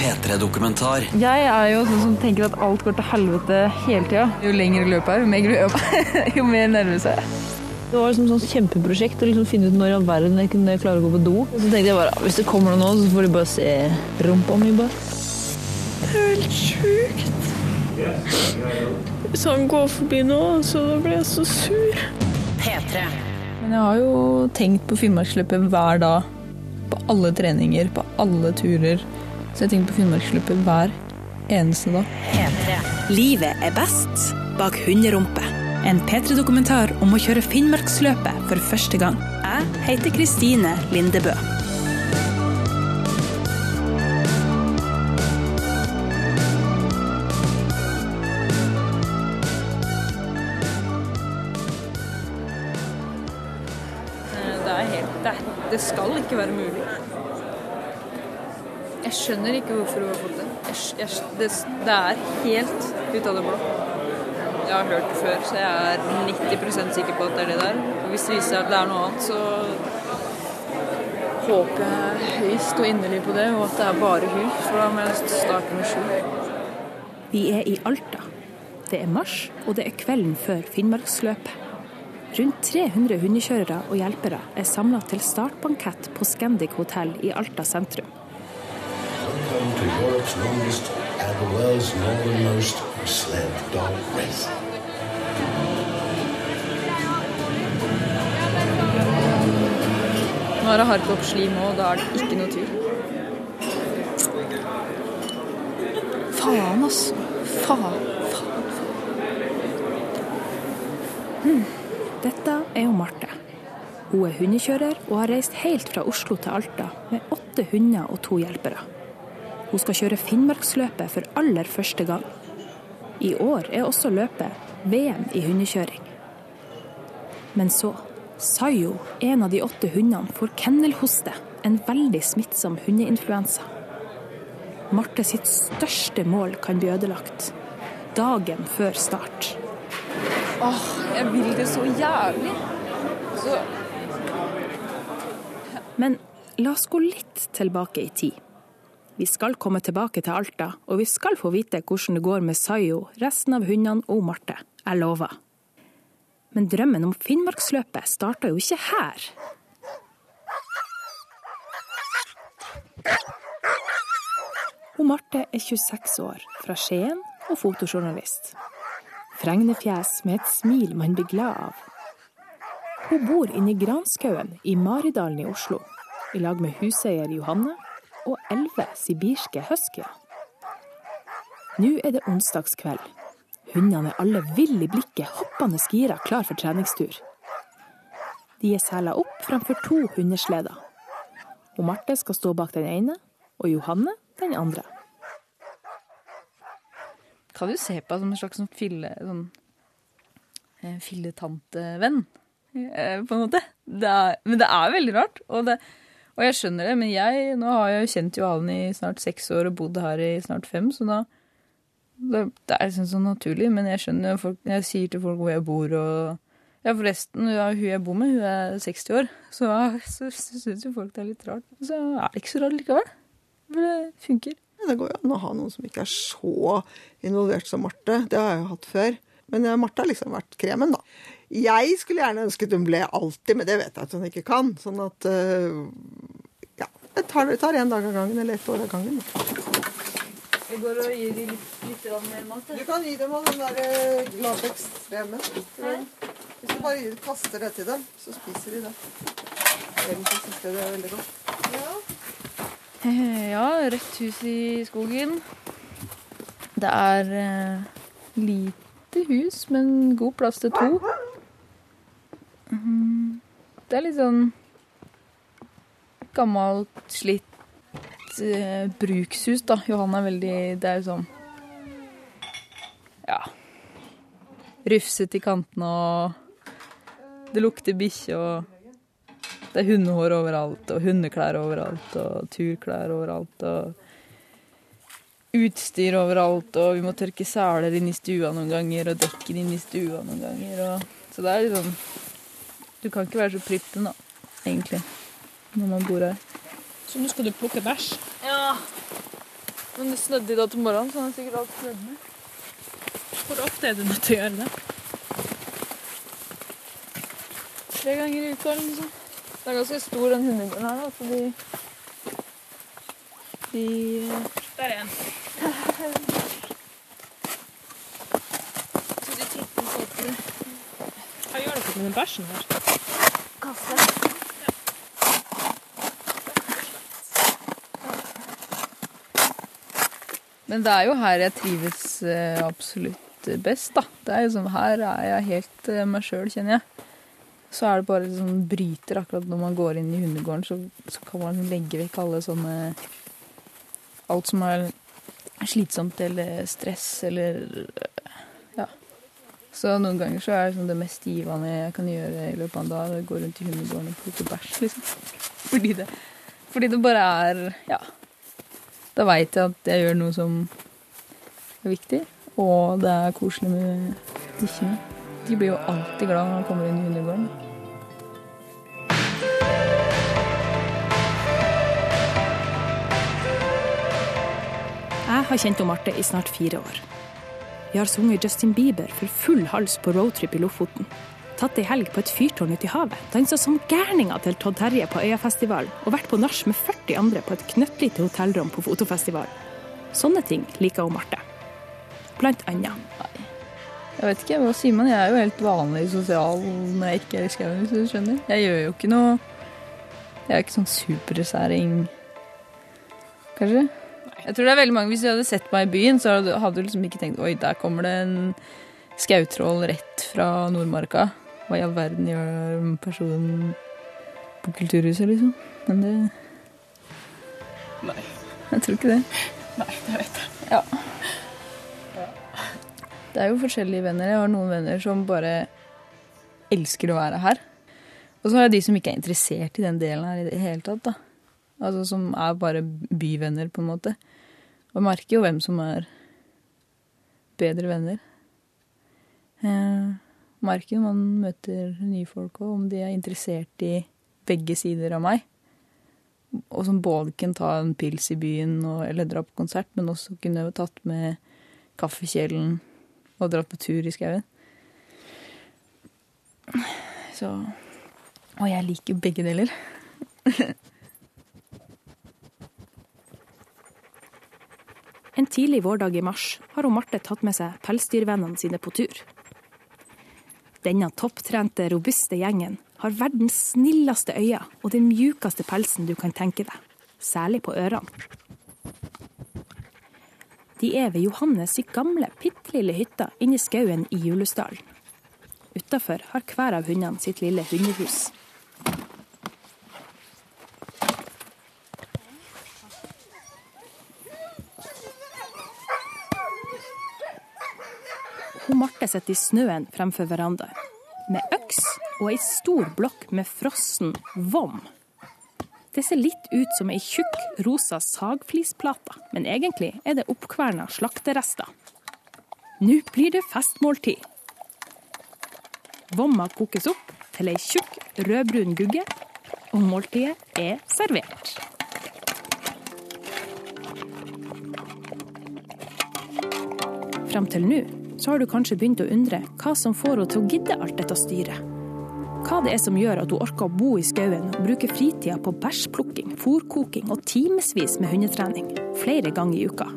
P3-dokumentar. Jeg er jo sånn som tenker at alt går til helvete hele tida. Jo lengre løpet er, jo mer gruer jeg meg, jo mer nervøs er jeg. Det var liksom sånn kjempeprosjekt å liksom finne ut når i all verden jeg kunne klare å gå på do. Så tenkte jeg bare hvis det kommer noe nå, så får de bare se rumpa mi, bare. Det er helt sjukt. Hvis han går forbi nå, så blir jeg så sur. P3. Men jeg har jo tenkt på Finnmarksløpet hver dag. På alle treninger, på alle turer. Så jeg tenker på Finnmarksløpet hver eneste dag. Livet er best bak hunderumpe. En P3-dokumentar om å kjøre Finnmarksløpet for første gang. Jeg heter Kristine Lindebø. Eh, Det er helt Det, det skal ikke være mulig. Jeg skjønner ikke hvorfor hun har fått det. Jeg, jeg, det. Det er helt ut av det blå. Jeg har hørt det før, så jeg er 90 sikker på at det er det der. Og hvis det viser seg at det er noe annet, så håper jeg høyst og inderlig på det, og at det er bare hun. For da må jeg starte med sju. Vi er i Alta. Det er mars, og det er kvelden før Finnmarksløpet. Rundt 300 hundekjørere og hjelpere er samla til startbankett på Scandic hotell i Alta sentrum. Europe's longest and the world's northernmost sled dog race. Nå er det opp slim og da er det ikke noe tur. Faen, altså. Faen, faen. Dette er jo Marte. Hun er hundekjører og har reist helt fra Oslo til Alta med åtte hunder og to hjelpere. Hun skal kjøre Finnmarksløpet for aller første gang. I år er også løpet VM i hundekjøring. Men så, Sayo, en av de åtte hundene, får kennelhoste, en veldig smittsom hundeinfluensa. Marte sitt største mål kan bli ødelagt. Dagen før start. Åh, jeg vil det så jævlig. Så Men la oss gå litt tilbake i tid. Vi skal komme tilbake til Alta, og vi skal få vite hvordan det går med Sayo, resten av hundene og Marte. Jeg lover. Men drømmen om Finnmarksløpet starta jo ikke her. Og Marte er 26 år, fra Skien og fotojournalist. Fregnefjes med et smil man blir glad av. Hun bor inne i Granskauen i Maridalen i Oslo, i lag med huseier Johanne og elleve sibirske huskyer. Nå er det onsdagskveld. Hundene er alle ville i blikket, hoppende gira, klar for treningstur. De er sela opp framfor to hundesleder. Og Marte skal stå bak den ene, og Johanne den andre. kan du se på som en slags sånn fille, sånn, eh, filletantevenn, eh, på en måte. Det er, men det er veldig rart, og, det, og jeg skjønner det. Men jeg, nå har jeg jo kjent Johan i snart seks år og bodd her i snart fem, så da det, det er liksom sånn naturlig. Men jeg skjønner folk, jeg sier til folk hvor jeg bor og Ja, forresten, ja, hun jeg bor med, hun er 60 år, så, så, så syns jo folk det er litt rart. Så er det ikke så rart likevel. For det funker. Det går jo an å ha noen som ikke er så involvert som Marte. Det har jeg jo hatt før. Men eh, Marte har liksom vært kremen, da. Jeg skulle gjerne ønsket hun ble alltid, men det vet jeg at hun ikke kan. Sånn at ja. Jeg tar, tar en dag av gangen, eller ett år av gangen. Jeg går og gir dem litt, litt mer mat. Du kan gi dem av den der eh, lateksremen. Hvis du bare gir- kaster det til dem, så spiser de det. Egentlig syns jeg det er veldig godt. Ja, rødt hus i skogen. Det er eh, lite hus, men god plass til to. Mhm. Det er litt sånn gammelt, slitt eh, brukshus, da. Johan er veldig Det er jo sånn Ja. Rufsete i kantene og Det lukter bikkje og det er hundehår overalt, og hundeklær overalt, og turklær overalt, og utstyr overalt, og vi må tørke seler inn i stua noen ganger, og dekken inn i stua noen ganger, og Så det er liksom Du kan ikke være så prippen, da, egentlig, når man bor her. Så nå skal du plukke bæsj. Ja. Men det snødde i dag til morgenen, så det er sikkert alt snødd. Hvor ofte er du nødt til å gjøre det? Tre ganger i uka eller noe sånt. Det er ganske stor den hundegården her, da, så de De Der er en. Så de titter på det. Hva gjør dere med den bæsjen her? Men det er jo her jeg trives eh, absolutt best, da. Det er jo sånn, Her er jeg helt eh, meg sjøl, kjenner jeg. Så er det bare sånn bryter akkurat når man går inn i hundegården, så, så kan man legge vekk alle sånne Alt som er slitsomt eller stress eller Ja. Så noen ganger så er det sånn det mest givende jeg kan gjøre i løpet av en dag, å gå rundt i hundegården og plukke bæsj, liksom. Fordi det, fordi det bare er Ja. Da veit jeg at jeg gjør noe som er viktig, og det er koselig med bikkjene. De blir jo alltid glad når de kommer inn i hundegården. Jeg har kjent Marte i snart fire år. Vi har sunget Justin Bieber for full hals på roadtrip i Lofoten. Tatt ei helg på et fyrtårn ute i havet. Dansa som gærninger til Todd Terje på Øyafestivalen. Og vært på nach med 40 andre på et knøttlite hotellrom på fotofestivalen. Sånne ting liker hun Marte. Blant annet. Nei. Jeg vet ikke, hva sier man? Jeg er jo helt vanlig sosial når jeg ikke er i skauen, hvis du skjønner. Jeg gjør jo ikke noe Jeg er ikke sånn supersæring, kanskje. Jeg tror det er veldig mange, Hvis du hadde sett meg i byen, så hadde du liksom ikke tenkt Oi, der kommer det en skautroll rett fra Nordmarka. Hva i all verden gjør personen på Kulturhuset, liksom? Men det Nei. Jeg tror ikke det. Nei, det vet jeg. Ja. Det er jo forskjellige venner. Jeg har noen venner som bare elsker å være her. Og så har jeg de som ikke er interessert i den delen her i det hele tatt. da. Altså Som er bare byvenner, på en måte. Og jeg merker jo hvem som er bedre venner. Jeg merker når man møter nye folk òg, om de er interessert i begge sider av meg. Og som både kan ta en pils i byen og, eller dra på konsert, men også kunne tatt med kaffekjelen og dratt på tur i skauen. Så Og jeg liker begge deler. En tidlig vårdag i mars har hun Marte tatt med seg pelsdyrvennene sine på tur. Denne topptrente, robuste gjengen har verdens snilleste øyne og den mjukeste pelsen du kan tenke deg, særlig på ørene. De er ved Johannes i gamle, bitte lille hytta inne i skauen i Julesdalen. Utafor har hver av hundene sitt lille hundehus. Hun Marte sitter i snøen fremfor verandaen, med øks og ei stor blokk med frossen vom. Det ser litt ut som ei tjukk, rosa sagflisplate, men egentlig er det oppkverna slakterester. Nå blir det festmåltid. Vomma kokes opp til ei tjukk, rødbrun gugge, og måltidet er servert. Fram til nå så har du kanskje begynt å undre hva som får henne til å gidde alt dette styret. Hva det er som gjør at hun orker å bo i skauen og bruke fritida på bæsjplukking, fôrkoking og timevis med hundetrening, flere ganger i uka.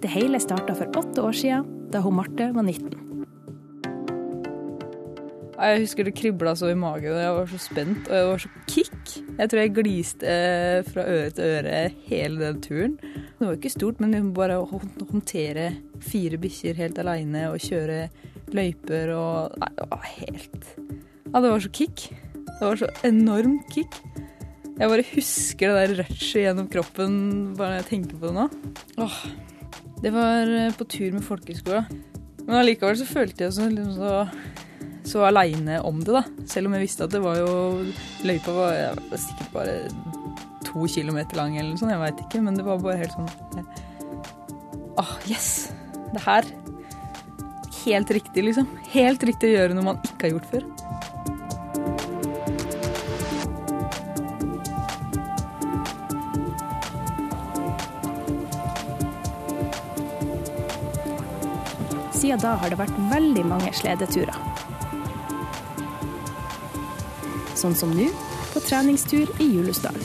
Det hele starta for åtte år siden, da hun Marte var 19. Jeg husker det kribla så i magen, og jeg var så spent, og jeg var så kick. Jeg tror jeg gliste eh, fra øre til øre hele den turen. Det var ikke stort, men bare å håndtere fire bikkjer helt aleine og kjøre løyper og Nei, det var helt Ja, det var så kick. Det var så enormt kick. Jeg bare husker det der rushet gjennom kroppen bare når jeg tenker på det nå. Åh. Det var eh, på tur med folkehøgskolen. Men allikevel så følte jeg sånn liksom så så aleine om det, da. Selv om jeg visste at det var jo Løypa var, var sikkert bare to kilometer lang eller noe sånt, jeg veit ikke. Men det var bare helt sånn eh, ah, oh, yes! Det her. Helt riktig, liksom. Helt riktig å gjøre noe man ikke har gjort før. Siden da har det vært veldig mange sledeturer. Sånn som nå, på treningstur i Julesdalen.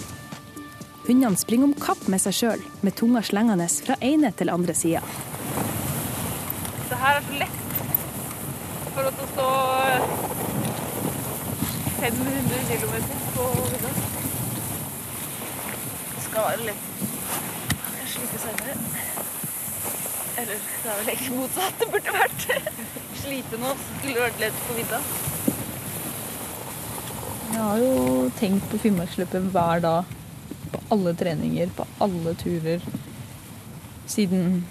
Hundene springer om kapp med seg sjøl, med tunga slengende fra ene til andre sida. Det her er så lett for å stå 500 km på vidda. Det skal være lett. Jeg sliter senere. Eller det er vel egentlig motsatt. Det burde vært slite nå, skulle vært lett på vidda. Jeg har jo tenkt på Finnmarksløpet hver dag. På alle treninger, på alle turer. Siden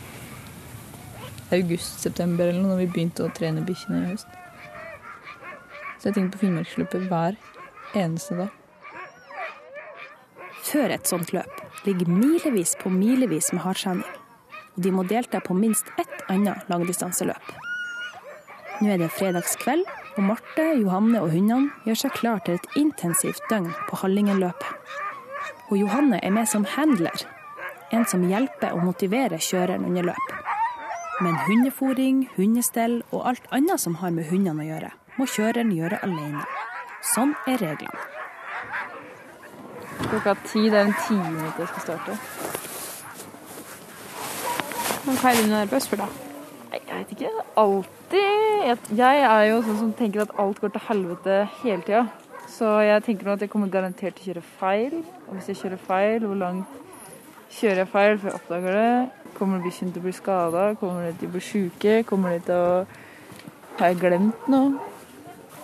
august-september eller når vi begynte å trene bikkjene i høst. Så jeg tenker på Finnmarksløpet hver eneste dag. Før et sånt løp ligger milevis på milevis med hardtrening. De må delta på minst ett annet langdistanseløp. Nå er det fredagskveld, og Marte, Johanne og hundene gjør seg klar til et intensivt døgn på Hallingenløpet. Og Johanne er med som handler, en som hjelper og motiverer kjøreren under løp. Men hundefòring, hundestell og alt annet som har med hundene å gjøre, må kjøreren gjøre alene. Sånn er reglene. Klokka ti, det er en time til jeg skal starte. Hva er du nervøs for, da? Jeg vet ikke. Alltid jeg er jo sånn som tenker at alt går til helvete hele tida. Så jeg tenker nå at jeg kommer garantert til å kjøre feil. Og hvis jeg kjører feil, hvor langt kjører jeg feil før jeg oppdager det? Kommer bikkjene til å bli skada? Kommer de til å bli sjuke? Kommer de til å Har jeg glemt noe?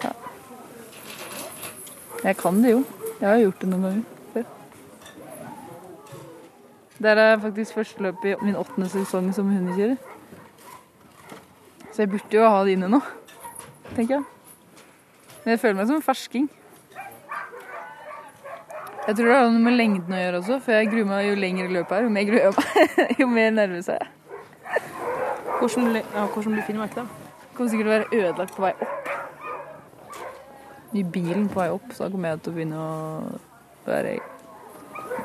Ja. Jeg kan det jo. Jeg har gjort det noen ganger før. Det er faktisk første løp i min åttende sesong som hundekjører. Så jeg burde jo ha det inne nå, tenker jeg. Men jeg føler meg som en fersking. Jeg tror det har noe med lengden å gjøre også, for jeg gruer meg jo lenger løpet er, jo mer gruer jeg meg, jo mer nervøs er jeg. Hvordan, ja, hvordan blir Finnmark, da? Kommer sikkert til å være ødelagt på vei opp. I bilen på vei opp, så da kommer jeg til å begynne å være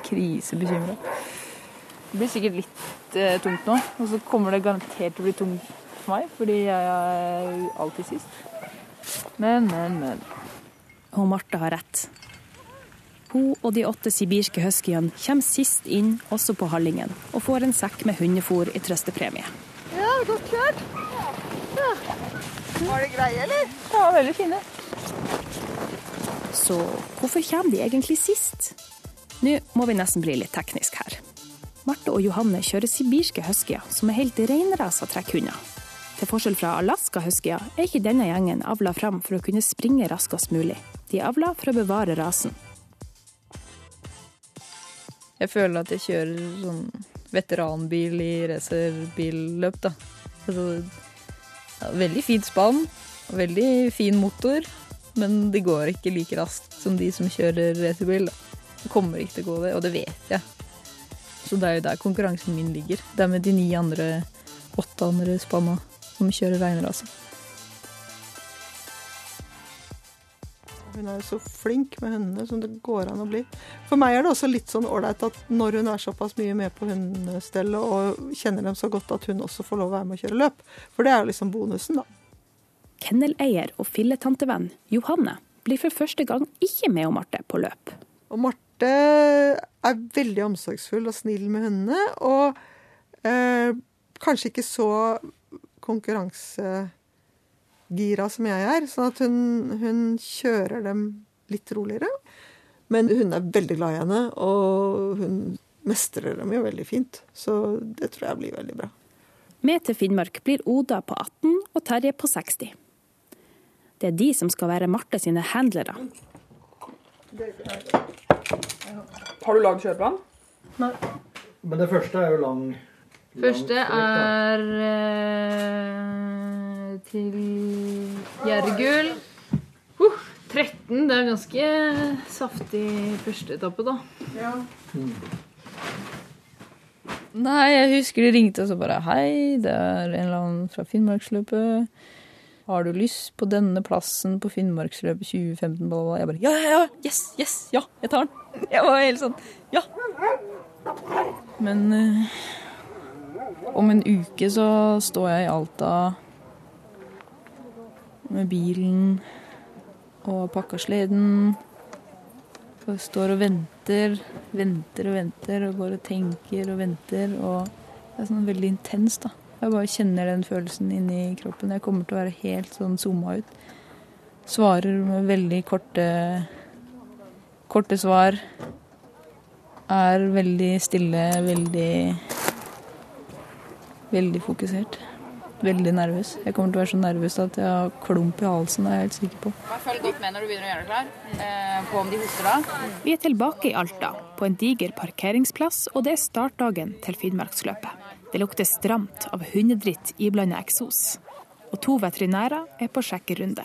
krisebekymra. Det blir sikkert litt eh, tungt nå, og så kommer det garantert til å bli tungt for meg, fordi jeg er alltid sist. Men, men, men. Og Marte har rett. Hun og de åtte sibirske huskyene kommer sist inn også på Hallingen, og får en sekk med hundefôr i trøstepremie. Var det greie, eller? Ja, veldig fine. Så hvorfor kommer de egentlig sist? Nå må vi nesten bli litt teknisk her. Marte og Johanne kjører sibirske huskyer, som er helt reinrasa trekkhunder. Til forskjell fra Alaska huskyer er ikke denne gjengen avla fram for å kunne springe raskest mulig. De er avla for å bevare rasen. Jeg føler at jeg kjører sånn veteranbil i racerbilløp, da. Altså, ja, veldig fint spann, veldig fin motor, men det går ikke like raskt som de som kjører racerbil. Det kommer ikke til å gå det, og det vet jeg. Så det er jo der konkurransen min ligger. Det er med de ni andre, åtte andre spanna som kjører altså. Hun er jo så flink med hundene som det går an å bli. For meg er det også litt sånn ålreit at når hun er såpass mye med på hundestellet og kjenner dem så godt, at hun også får lov å være med å kjøre løp. For det er jo liksom bonusen, da. Kenneleier og filletantevenn Johanne blir for første gang ikke med og Marte på løp. Og Marte er veldig omsorgsfull og snill med hundene, og eh, kanskje ikke så konkurransegira som jeg er. Sånn at hun, hun kjører dem litt roligere. Men hun er veldig glad i henne, og hun mestrer dem jo veldig fint. Så det tror jeg blir veldig bra. Med til Finnmark blir Oda på 18 og Terje på 60. Det er de som skal være Marte sine handlere. Har du lagd kjøreplan? Men det første er jo lang Første er eh, til Gjergul. Uh, 13. Det er ganske saftig første etappe, da. Nei, jeg husker de ringte og så bare Hei, det er en eller annen fra Finnmarksløpet. Har du lyst på denne plassen på Finnmarksløpet 2015? Bla, bla. Jeg bare Ja, ja, ja! Yes, yes! Ja, jeg tar den! Jeg var helt sånn Ja! Men eh, om en uke så står jeg i Alta med bilen og pakka sleden. Og står og venter, venter og venter og går og tenker og venter. Og det er sånn veldig intenst, da. Jeg bare kjenner den følelsen inni kroppen. Jeg kommer til å være helt sånn zooma ut. Svarer med veldig korte, korte svar. Er veldig stille, veldig Veldig fokusert. Veldig nervøs. Jeg kommer til å være så nervøs at jeg har klump i halsen, er jeg helt sikker på. Følg godt med når du begynner å gjøre deg klar, eh, på om de hoster da. Vi er tilbake i Alta, på en diger parkeringsplass, og det er startdagen til Finnmarksløpet. Det lukter stramt av hundedritt iblanda eksos. Og to veterinærer er på sjekkerunde.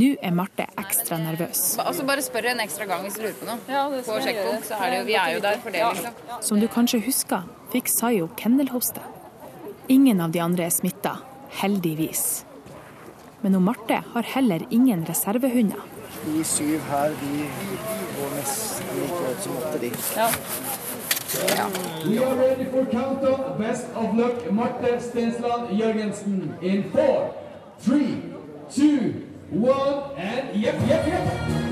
Nå er Marte ekstra nervøs. Altså Bare spør en ekstra gang hvis du lurer på noe. på sjekkpunkt, så er det jo, vi er jo der for det, liksom. Som du kanskje husker, fikk Sayo kennelhoste. Ingen av de andre er smitta, heldigvis. Men hun Marte har heller ingen reservehunder. De syv her, de går nesten like godt som åtte, de. We are ready for countdown. Best of luck, Marte Stensland Jørgensen. In four, three, two, one, and yep, yep, yep.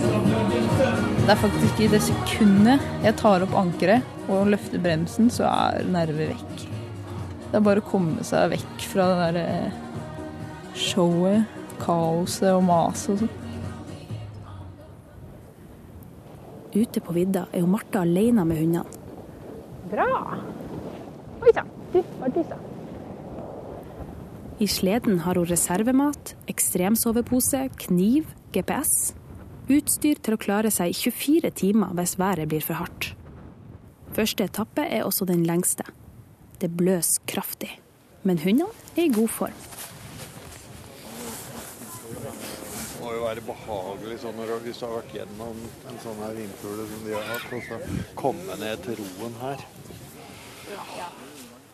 Det er faktisk i det sekundet jeg tar opp ankeret og løfter bremsen, så er nerver vekk. Det er bare å komme seg vekk fra det derre showet, kaoset og maset og sånn. Ute på vidda er jo Martha alene med hundene. Bra. Oi sann, du var tissa. I sleden har hun reservemat, ekstremsovepose, kniv, GPS. Utstyr til å klare seg i 24 timer hvis været blir for hardt. Første etappe er også den lengste. Det bløs kraftig. Men hundene er i god form. Det må jo være behagelig sånn når, du- hvis du har vært gjennom en sånn her vindfugl som de har hatt, og så komme ned til roen her.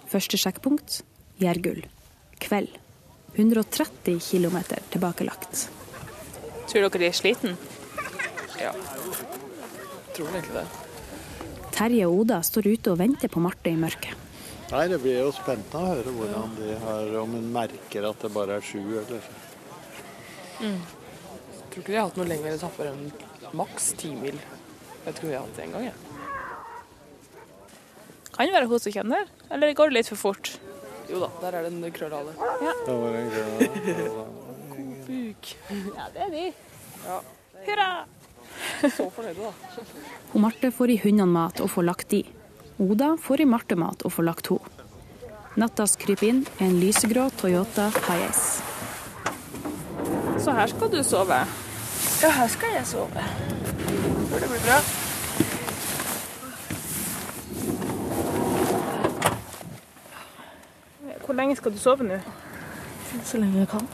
Første sjekkpunkt Gjergull. Kveld. 130 km tilbakelagt. Tror dere de er sliten? Ja. Tror egentlig det. Terje og Oda står ute og venter på Marte i mørket. Nei, det blir jo spent å høre hvordan de har, om hun merker at det bare er sju, eller Mm. Tror ikke de har hatt noe lengre etapper enn maks ti mil. Jeg tror vi har hatt det en gang, jeg. Kan være hun som kjenner, eller går det litt for fort? Jo da, der er det en krøllhale. Ja. Det var en krøllhale. God buk. Ja, det er de. Ja. Hurra! Så fornøyde, da. Hun Marte får i hundene mat og får lagt de. Oda får i Marte mat og får lagt henne. Nattas kryper inn er en lysegrå Toyota Hiace. Så her skal du sove. Ja, her skal jeg sove. Det blir bra. Hvor lenge skal du sove nå? Så lenge jeg kan.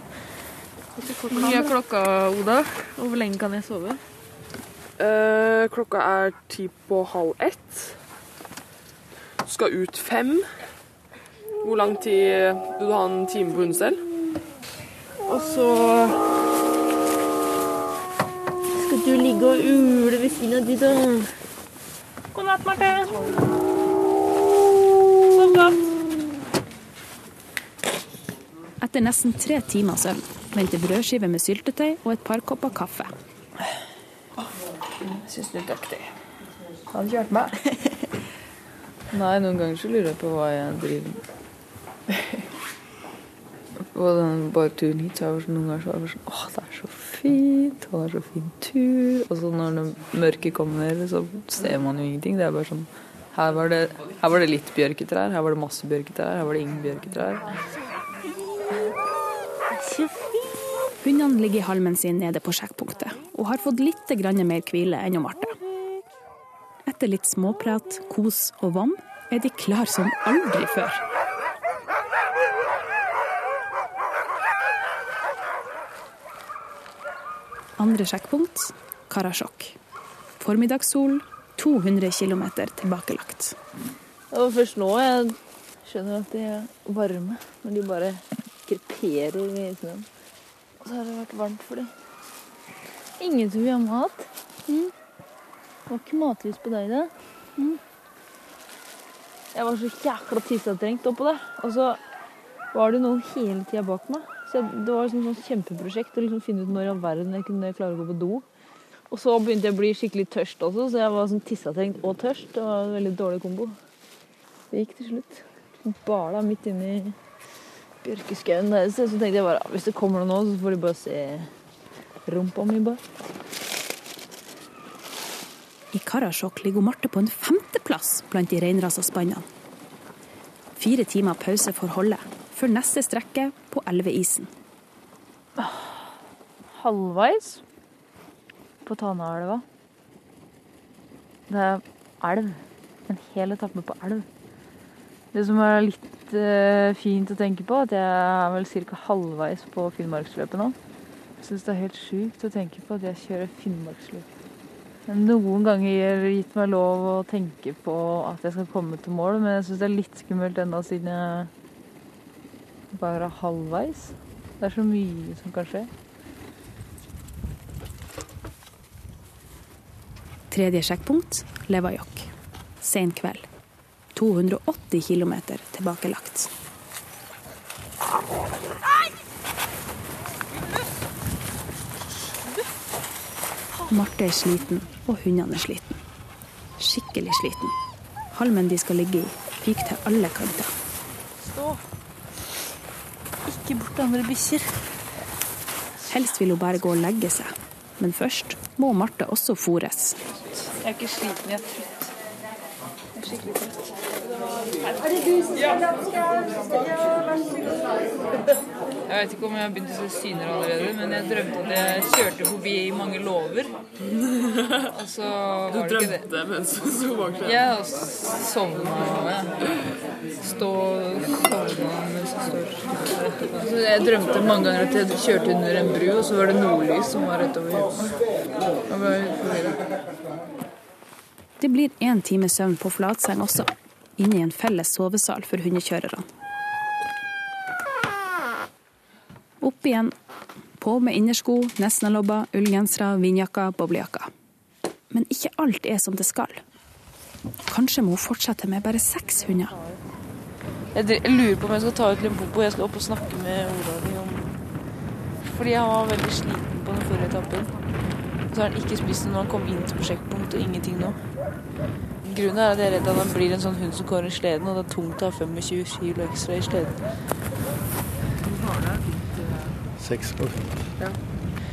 Hvor mye er klokka, Oda? Og hvor lenge kan jeg sove? Eh, klokka er ti på halv ett. Du skal ut fem. Hvor lang tid Du har en time på hundestell? Og så Skal du ligge og ule ved siden av de, da? God natt, Marte. Sov godt. Etter nesten tre timer søvn venter brødskive med syltetøy og et par kopper kaffe. Syns du er dyktig. Hadde ikke vært meg. Nei, noen ganger så lurer jeg på hva jeg driver med. På den bare turen hit så har jeg sånn, noen ganger så det sånn Åh, det er så fint! Og det er så fin tur. Og så når det mørket kommer, så ser man jo ingenting. Det er bare sånn her var, det, her var det litt bjørketrær, her var det masse bjørketrær, her var det ingen bjørketrær. Hundene ligger i halmen sin nede på sjekkpunktet og har fått litt mer hvile enn Marte. Etter litt småprat, kos og vann er de klar som aldri før. Andre sjekkpunkt Karasjok. Formiddagssol, 200 km tilbakelagt. Det var først nå jeg skjønner at de er varme, når de bare kreperer i snøen. Og så har det vært varmt for dem. Ingen som vil ha mat. Mm. Var ikke matlyst på deg, det Mm. Jeg var så jækla tissetrengt oppå det. Og så var det noen hele tida bak meg. Så jeg, det var liksom sånn kjempeprosjekt å liksom finne ut når i all verden jeg kunne klare å gå på do. Og så begynte jeg å bli skikkelig tørst også, så jeg var sånn tissetrengt og tørst. Det var en veldig dårlig kombo. Det gikk til slutt. Bala midt inni bjørkeskauen der. Så tenkte jeg bare hvis det kommer noen nå, så får de bare se rumpa mi, bare. I Karasjok ligger Marte på en femteplass blant de reinrasa spannene. Fire timer pause for holdet, før neste strekke på elveisen. Halvveis på Tanaelva. Det er elv. En hel etappe på elv. Det som er litt eh, fint å tenke på, at jeg er vel ca. halvveis på Finnmarksløpet nå. Jeg syns det er helt sjukt å tenke på at jeg kjører Finnmarksløp. Noen ganger gitt meg lov å tenke på at jeg skal komme til mål, men jeg syns det er litt skummelt ennå siden jeg bare er halvveis. Det er så mye som kan skje. Tredje sjekkpunkt Levajok. Sen kveld. 280 km tilbakelagt. Marte er sliten, og hundene er sliten. Skikkelig sliten. Halmen de skal ligge i, fyker til alle kanter. Stå. Ikke bort andre bikkjer. Helst vil hun bare gå og legge seg, men først må Marte også fôres. Jeg er ikke sliten, jeg er trøtt. Jeg er skikkelig trøtt. Jeg vet ikke om jeg har begynt å se syner allerede, men jeg drømte at jeg kjørte forbi mange låver. Og så Du var det ikke det. drømte mens du sto bak skjermen? Ja, og sovna. Stå sovna mens jeg står altså, Jeg drømte mange ganger at jeg kjørte under en bru, og så var det nordlys som var rett over huet. Det blir én time søvn på flatseng også, inne i en felles sovesal for hundekjørerne. Opp igjen. På med innersko, Nesna-lobber, ullgensere, vindjakker, boblejakker. Men ikke alt er som det skal. Kanskje må hun fortsette med bare seks hunder. Jeg lurer på om jeg skal ta ut Limpopo. Jeg skal opp og snakke med Ola om Fordi han var veldig sliten på den forrige etappen. Så har han ikke spist noe når han kom inn til prosjektpunkt, og ingenting nå. Grunnen er at jeg er redd at han blir en sånn hund som går i sleden, og det er tungt å ha 25 kilo ekstra i sleden. Seks går fint.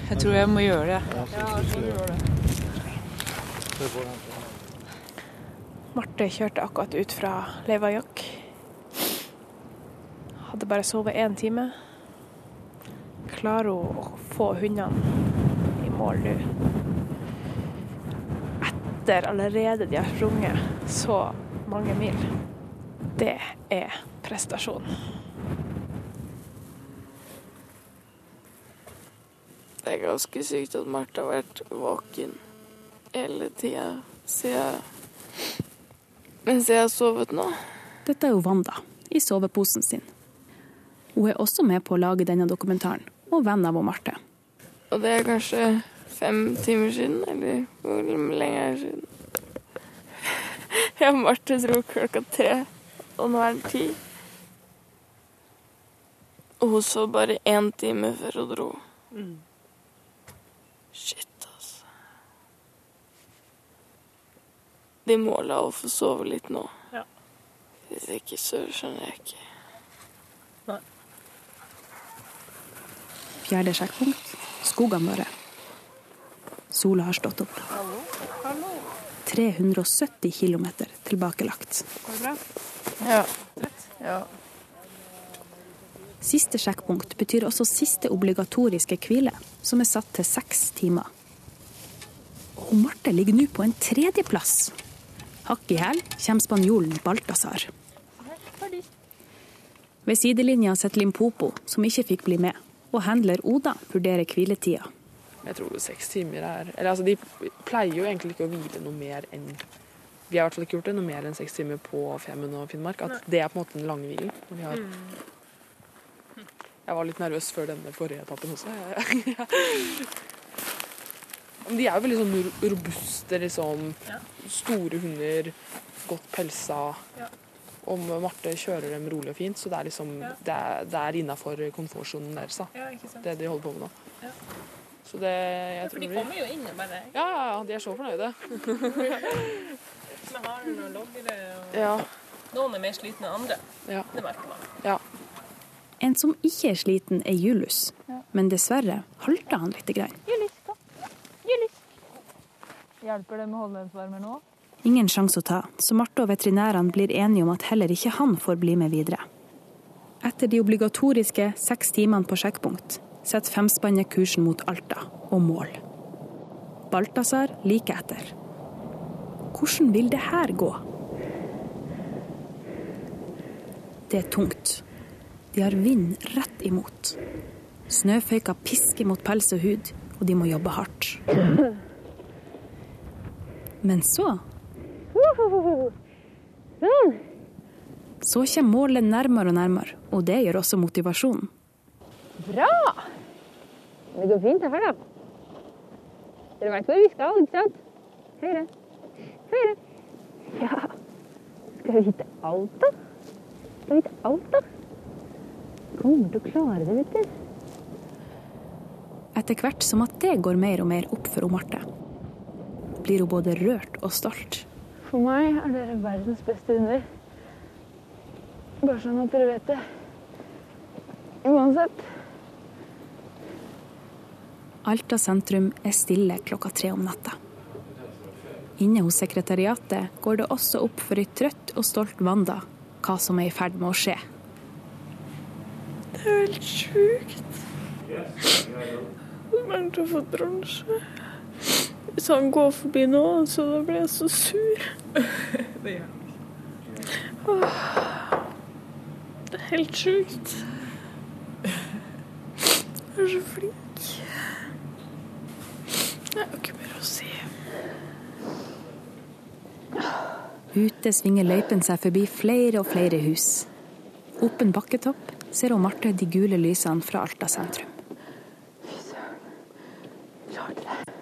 Jeg tror jeg må gjøre det. Ja, seks hvis du gjør det. Marte kjørte akkurat ut fra Levajok. Hadde bare sovet én time. Klarer hun å få hundene i mål nå? Etter allerede de har sprunget så mange mil. Det er prestasjon. Det er ganske sykt at Marte har vært våken hele tida siden mens jeg har sovet nå. Dette er jo Wanda, i soveposen sin. Hun er også med på å lage denne dokumentaren, og venn av Marte. Og det er kanskje fem timer siden, eller hvor lenge er det siden? Ja, Marte dro klokka tre, og nå er det ti. Og hun sov bare én time før hun dro. Shit, altså. De må la henne få sove litt nå. Ja. Hvis ikke, så skjønner jeg ikke. Fjerde sjekkpunkt skogene våre. Sola har stått opp. 370 km tilbakelagt. Går det bra? Ja. ja. Siste sjekkpunkt betyr også siste obligatoriske hvile, som er satt til seks timer. Og Marte ligger nå på en tredjeplass. Hakk i hæl kommer spanjolen Balthazar. Ved sidelinja sitter Limpopo, som ikke fikk bli med, og handler Oda vurderer hviletida. Jeg tror seks timer er Eller altså, de pleier jo egentlig ikke å hvile noe mer enn Vi har i hvert fall ikke gjort det noe mer enn seks timer på Femund og Finnmark. At det er på en måte den lange hvilen. når vi har- Jeg var litt nervøs før denne forrige etappen også. De er jo veldig sånn robuste, liksom. Store hunder. Godt pelsa. Og Marte kjører dem rolig og fint. Så det er liksom det er, det er innafor komfortsonen deres, da. Ja. Det de holder på med nå. Så det jeg Ja, for tror de kommer jo inn og bare Ja, de er så fornøyde. Med har og loggere og Ja. Noen er mer slitne enn andre. Ja. Det merker man. Ja. En som ikke er sliten, er Julius. Men dessverre halter han lite grann. Hjelper det med holdenhetsvarmer nå? Ingen sjanse å ta, så Marte og veterinærene blir enige om at heller ikke han får bli med videre. Etter de obligatoriske seks timene på sjekkpunkt setter femspannet kursen mot Alta og mål. Balthazar like etter. Hvordan vil det her gå? Det er tungt. De har vind rett imot. Snøføyka pisker mot pels og hud, og de må jobbe hardt. Men så Så kommer målet nærmere og nærmere, og det gjør også motivasjonen. Bra! Det går fint herfra, da. Dere vet hvor vi skal, ikke sant? Høyre. Høyre. Ja. Skal vi hitte alt, da? Skal vi hitte alt, da? Kommer til å klare det, vet du. Etter hvert som at det går mer og mer opp for Marte, blir hun både rørt og stolt. For meg er dere verdens beste hunder. Bare sånn at dere vet det. Uansett. Alta sentrum er stille klokka tre om natta. Inne hos sekretariatet går det også opp for ei trøtt og stolt Wanda hva som er i ferd med å skje. Det er helt sjukt. Magnus har fått bronse. Hvis han går forbi nå, så da blir jeg så sur. Det gjør han Det er helt sjukt. Du er så flink. Jeg har ikke mer å si. Ute svinger løypen seg forbi flere og flere hus. Opp en bakketopp ser hun Marte de gule lysene fra Alta sentrum. Vi klarte det.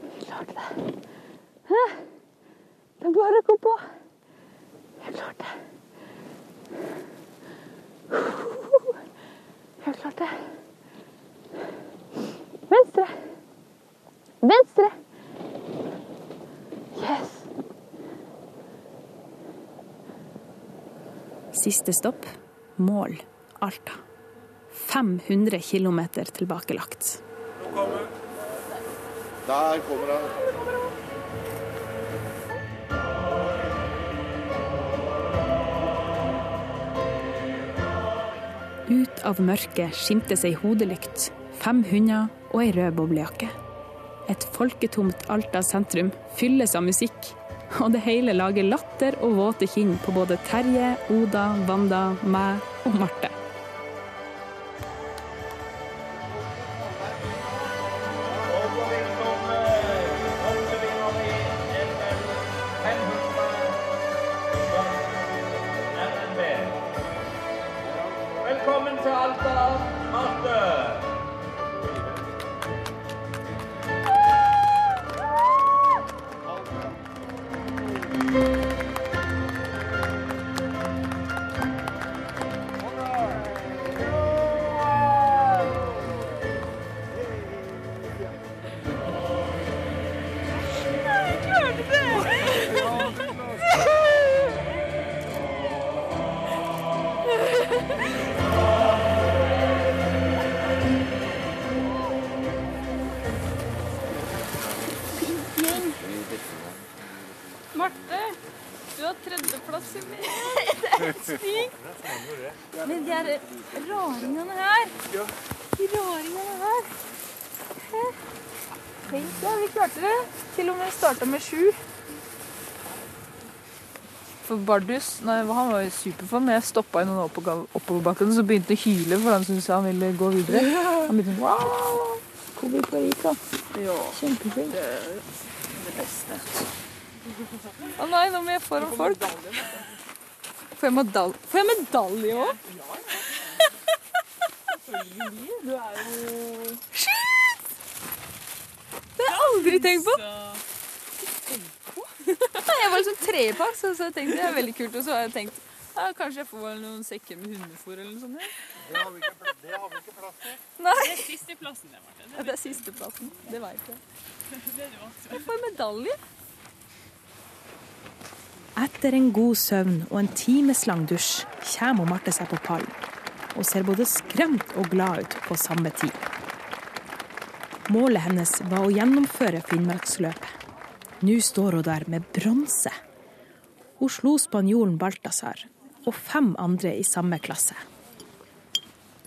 Vi klarte det. Hæ? Det er bare å gå på. Vi har klart det. Vi har klart det. Venstre. Venstre. Yes. Siste stopp mål Alta. 500 km tilbakelagt. Nå kommer Der kommer han. Ut av mørket skimtes ei hodelykt, fem hunder og ei rød boblejakke. Et folketomt Alta sentrum fylles av musikk, og det hele lager latter og våte kinn på både Terje, Oda, Wanda, meg og Marte. Starta med sju. For Bardus nei, han var jo superfan. Men jeg stoppa i noen oppoverbakker, så begynte han å hyle for han syntes han ville gå videre. Han begynte Wow Kobe Parika. Kjempeflink. Det det beste. Å nei, nå må jeg foran folk. Får jeg medalje Får jeg medalje òg? Du er jo Shit! Det har jeg aldri tenkt på. jeg var liksom tredjeplass, så, så tenkte det er veldig kult. Og så har jeg tenkt ja, kanskje jeg får noen sekker med hundefôr eller noe sånt. Ja. Det har vi ikke, det har vi ikke plass til. Nei. Det er sisteplassen, det, Marte. Ja, det er sisteplassen. Det veit jeg. Det du. Jeg får medalje. Etter en god søvn og en timeslang dusj kommer Marte seg på pallen og ser både skremt og glad ut på samme tid. Målet hennes var å gjennomføre Finnmarksløpet. Nå står hun der med bronse. Hun slo spanjolen Balthazar og fem andre i samme klasse.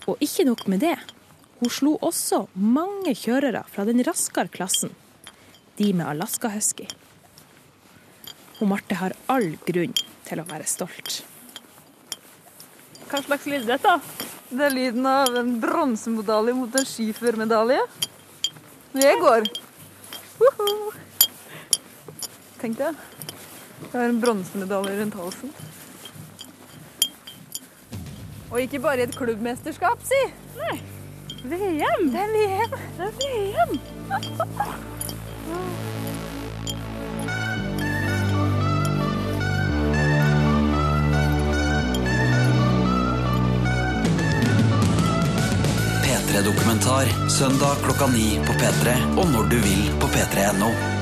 Og ikke nok med det. Hun slo også mange kjørere fra den raskere klassen, de med Alaska Husky. Og Marte har all grunn til å være stolt. Hva slags lyd er dette? Det er lyden av en bronsemedalje mot en skiførmedalje. Jeg går. Uh Tenk det. Jeg har en bronsemedalje rundt halsen. Og ikke bare i et klubbmesterskap, si. Nei. VM. Det er VM. Det er VM. P3 Dokumentar søndag klokka ni på P3 og når du vil på p3.no.